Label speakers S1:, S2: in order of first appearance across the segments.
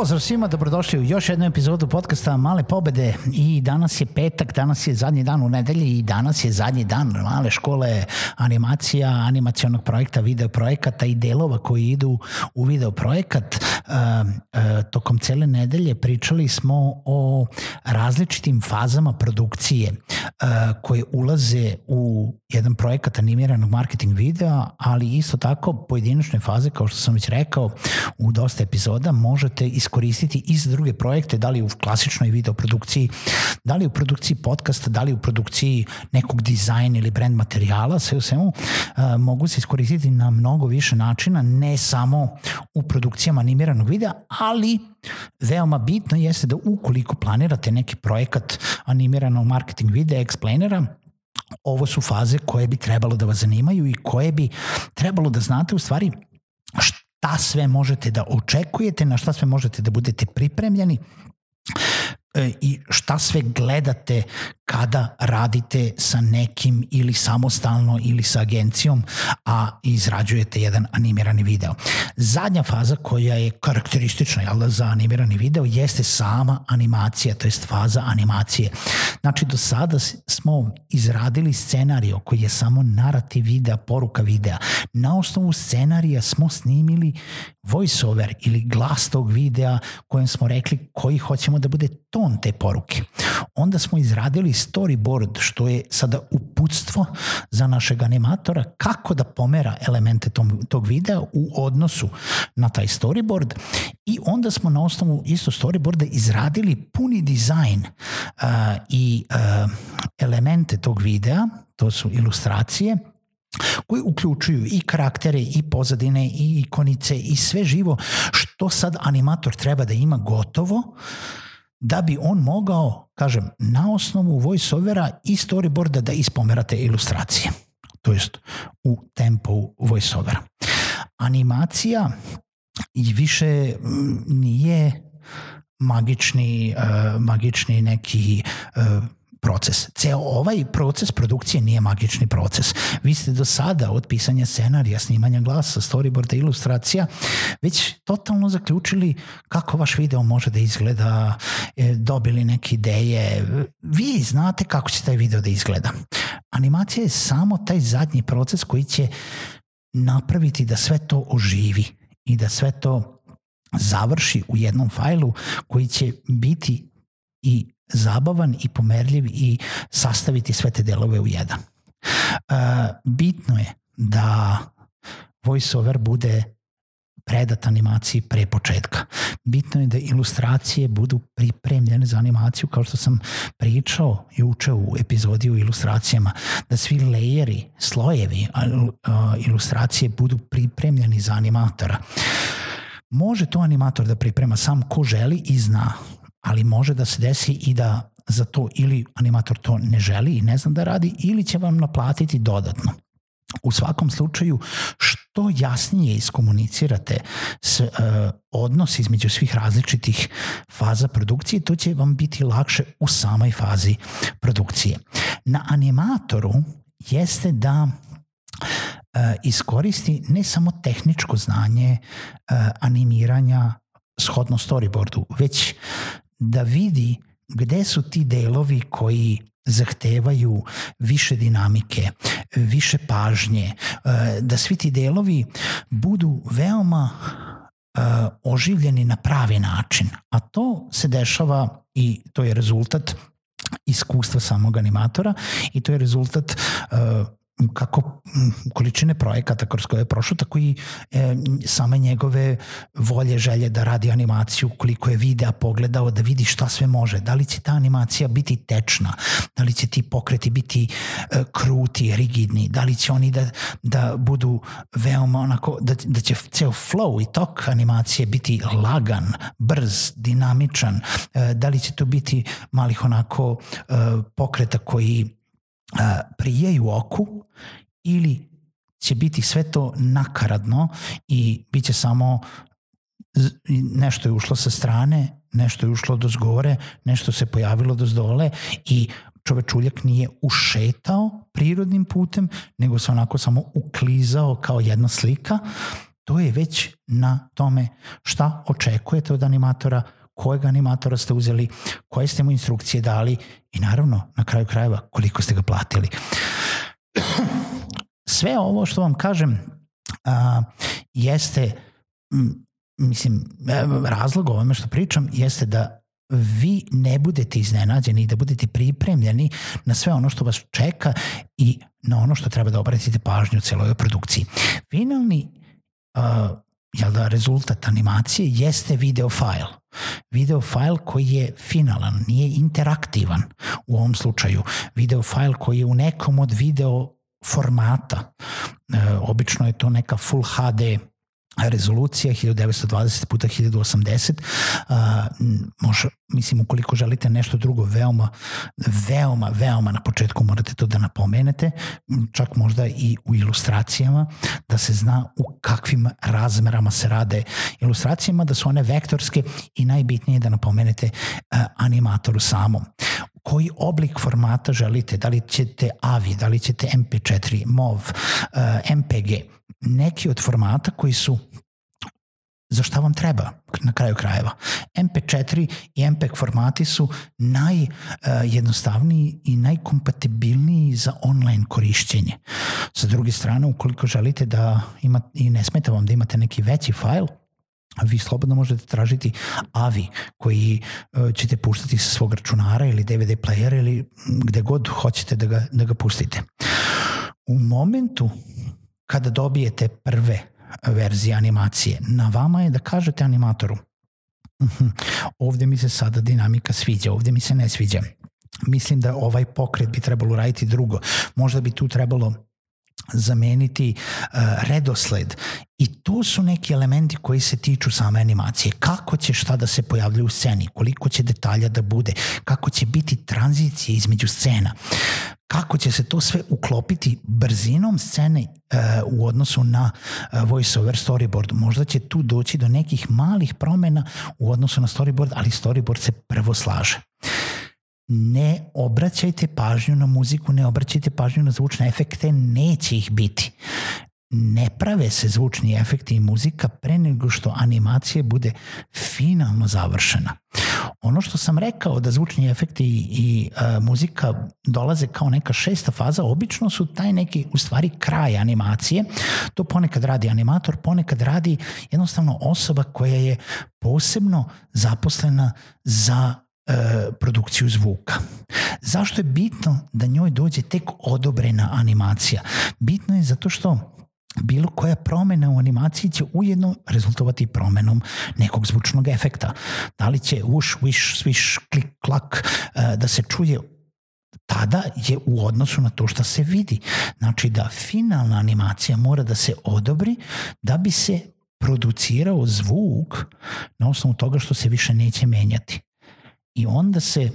S1: Pozdrav svima, dobrodošli u još jednu epizodu podcasta Male pobede i danas je petak, danas je zadnji dan u nedelji i danas je zadnji dan male škole animacija, animacionog projekta, video projekata i delova koji idu u video projekat. Uh, tokom cele nedelje pričali smo o različitim fazama produkcije uh, koje ulaze u jedan projekat animiranog marketing videa, ali isto tako pojedinačne faze, kao što sam već rekao, u dosta epizoda možete iskoristiti i za druge projekte, da li u klasičnoj video produkciji, da li u produkciji podcasta, da li u produkciji nekog dizajna ili brand materijala, sve u svemu, uh, mogu se iskoristiti na mnogo više načina, ne samo u produkcijama animiranog videa, ali veoma bitno jeste da ukoliko planirate neki projekat animiranog marketing videa, explainera, ovo su faze koje bi trebalo da vas zanimaju i koje bi trebalo da znate u stvari šta sve možete da očekujete, na šta sve možete da budete pripremljeni e, i šta sve gledate kada radite sa nekim ili samostalno ili sa agencijom, a izrađujete jedan animirani video. Zadnja faza koja je karakteristična jel, da, za animirani video jeste sama animacija, to jest faza animacije. Znači, do sada smo izradili scenario koji je samo narativ videa, poruka videa. Na osnovu scenarija smo snimili voiceover ili glas tog videa kojem smo rekli koji hoćemo da bude ton te poruke. Onda smo izradili storyboard, što je sada uputstvo za našeg animatora kako da pomera elemente tom, tog videa u odnosu na taj storyboard. I onda smo na osnovu isto storyboarda izradili puni dizajn uh, i uh, elemente tog videa, to su ilustracije, koji uključuju i karaktere i pozadine i ikonice i sve živo što sad animator treba da ima gotovo da bi on mogao, kažem, na osnovu voiceovera i storyboarda da ispomerate ilustracije, to jest u tempu voiceovera. Animacija i više nije magični, uh, magični neki uh, proces. Ceo ovaj proces produkcije nije magični proces. Vi ste do sada od pisanja scenarija, snimanja glasa, storyboarda, ilustracija već totalno zaključili kako vaš video može da izgleda, e, dobili neke ideje. Vi znate kako će taj video da izgleda. Animacija je samo taj zadnji proces koji će napraviti da sve to oživi i da sve to završi u jednom fajlu koji će biti i zabavan i pomerljiv i sastaviti sve te delove u jedan. Uh, bitno je da voiceover bude predat animaciji pre početka. Bitno je da ilustracije budu pripremljene za animaciju kao što sam pričao i učeo u epizodi o ilustracijama, da svi lejeri, slojevi ilustracije budu pripremljeni za animatora. Može to animator da priprema sam ko želi i zna ali može da se desi i da za to ili animator to ne želi i ne zna da radi ili će vam naplatiti dodatno. U svakom slučaju, što jasnije iskomunicirate s, uh, odnos između svih različitih faza produkcije, to će vam biti lakše u samoj fazi produkcije. Na animatoru jeste da uh, iskoristi ne samo tehničko znanje uh, animiranja shodno storyboardu, već da vidi gde su ti delovi koji zahtevaju više dinamike, više pažnje, e, da svi ti delovi budu veoma e, oživljeni na pravi način. A to se dešava i to je rezultat iskustva samog animatora i to je rezultat uh, kako količine projekata kroz koje je prošlo, tako i e, same njegove volje, želje da radi animaciju, koliko je videa pogledao, da vidi šta sve može. Da li će ta animacija biti tečna, da li će ti pokreti biti e, kruti, rigidni, da li će oni da, da budu veoma onako, da, da će ceo flow i tok animacije biti lagan, brz, dinamičan, e, da li će to biti malih onako e, pokreta koji prijaju oku ili će biti sve to nakaradno i bit će samo nešto je ušlo sa strane, nešto je ušlo do zgore, nešto se pojavilo do zdole i čovečuljak nije ušetao prirodnim putem, nego se onako samo uklizao kao jedna slika, to je već na tome šta očekujete od animatora, kojeg animatora ste uzeli, koje ste mu instrukcije dali i naravno na kraju krajeva koliko ste ga platili. Sve ovo što vam kažem a, jeste m, mislim, e, razlog ovome što pričam jeste da vi ne budete iznenađeni i da budete pripremljeni na sve ono što vas čeka i na ono što treba da obratite pažnju u celoj produkciji. Finalni uh, jel da, rezultat animacije jeste video file. Video file koji je finalan, nije interaktivan u ovom slučaju. Video file koji je u nekom od video formata. E, obično je to neka Full HD rezolucija 1920 puta 1080 uh, može, mislim ukoliko želite nešto drugo veoma veoma, veoma na početku morate to da napomenete čak možda i u ilustracijama da se zna u kakvim razmerama se rade ilustracijama da su one vektorske i najbitnije je da napomenete uh, animatoru samom koji oblik formata želite, da li ćete AVI, da li ćete MP4, MOV, uh, MPG, neki od formata koji su za šta vam treba na kraju krajeva. MP4 i MPEG formati su najjednostavniji i najkompatibilniji za online korišćenje. Sa druge strane, ukoliko želite da imate, i ne smeta vam da imate neki veći fajl, vi slobodno možete tražiti AVI koji uh, ćete puštati sa svog računara ili DVD playera ili gde god hoćete da ga, da ga pustite. U momentu kada dobijete prve verzije animacije, na vama je da kažete animatoru mhm, ovde mi se sada dinamika sviđa, ovde mi se ne sviđa. Mislim da ovaj pokret bi trebalo raditi drugo. Možda bi tu trebalo zameniti uh, redosled. I to su neki elementi koji se tiču same animacije. Kako će šta da se pojavlja u sceni, koliko će detalja da bude, kako će biti tranzicije između scena, kako će se to sve uklopiti brzinom scene uh, u odnosu na uh, voiceover storyboard. Možda će tu doći do nekih malih promena u odnosu na storyboard, ali storyboard se prvo slaže ne obraćajte pažnju na muziku, ne obraćajte pažnju na zvučne efekte, neće ih biti. Ne prave se zvučni efekti i muzika pre nego što animacija bude finalno završena. Ono što sam rekao da zvučni efekti i, i uh, muzika dolaze kao neka šesta faza, obično su taj neki u stvari kraj animacije. To ponekad radi animator, ponekad radi jednostavno osoba koja je posebno zaposlena za E, produkciju zvuka. Zašto je bitno da njoj dođe tek odobrena animacija? Bitno je zato što bilo koja promena u animaciji će ujedno rezultovati promenom nekog zvučnog efekta. Da li će uš, wish, swish, klik, klak e, da se čuje tada je u odnosu na to što se vidi. Znači da finalna animacija mora da se odobri da bi se producirao zvuk na osnovu toga što se više neće menjati i onda se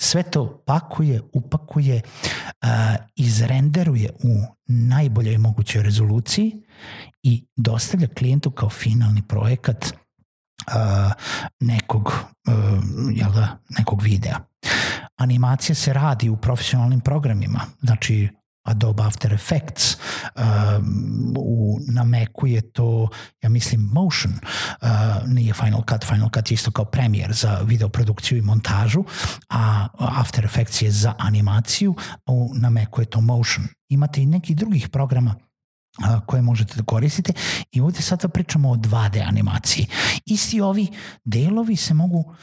S1: sve to pakuje, upakuje, uh, izrenderuje u najboljoj mogućoj rezoluciji i dostavlja klijentu kao finalni projekat uh, nekog, uh, jel da, nekog videa. Animacija se radi u profesionalnim programima, znači Adobe After Effects, um, u, na Macu je to, ja mislim, Motion, uh, nije Final Cut, Final Cut je isto kao Premiere za videoprodukciju i montažu, a After Effects je za animaciju, u, na Macu je to Motion. Imate i nekih drugih programa koje možete da koristite i ovde sada pričamo o 2D animaciji. Isti ovi delovi se mogu uh,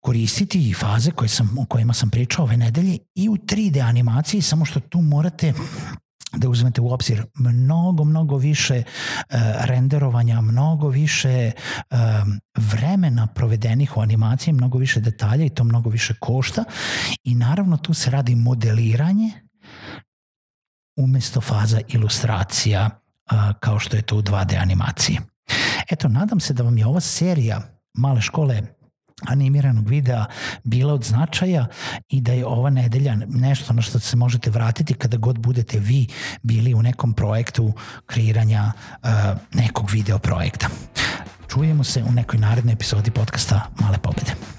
S1: koristiti faze koje sam, o kojima sam pričao ove nedelje i u 3D animaciji, samo što tu morate da uzmete u obzir mnogo, mnogo više uh, renderovanja, mnogo više uh, vremena provedenih u animaciji, mnogo više detalja i to mnogo više košta i naravno tu se radi modeliranje umesto faza ilustracija uh, kao što je to u 2D animaciji. Eto, nadam se da vam je ova serija Male škole animiranog videa bila od značaja i da je ova nedelja nešto na što se možete vratiti kada god budete vi bili u nekom projektu kreiranja uh, nekog video projekta. Čujemo se u nekoj narednoj epizodi podcasta Male pobede.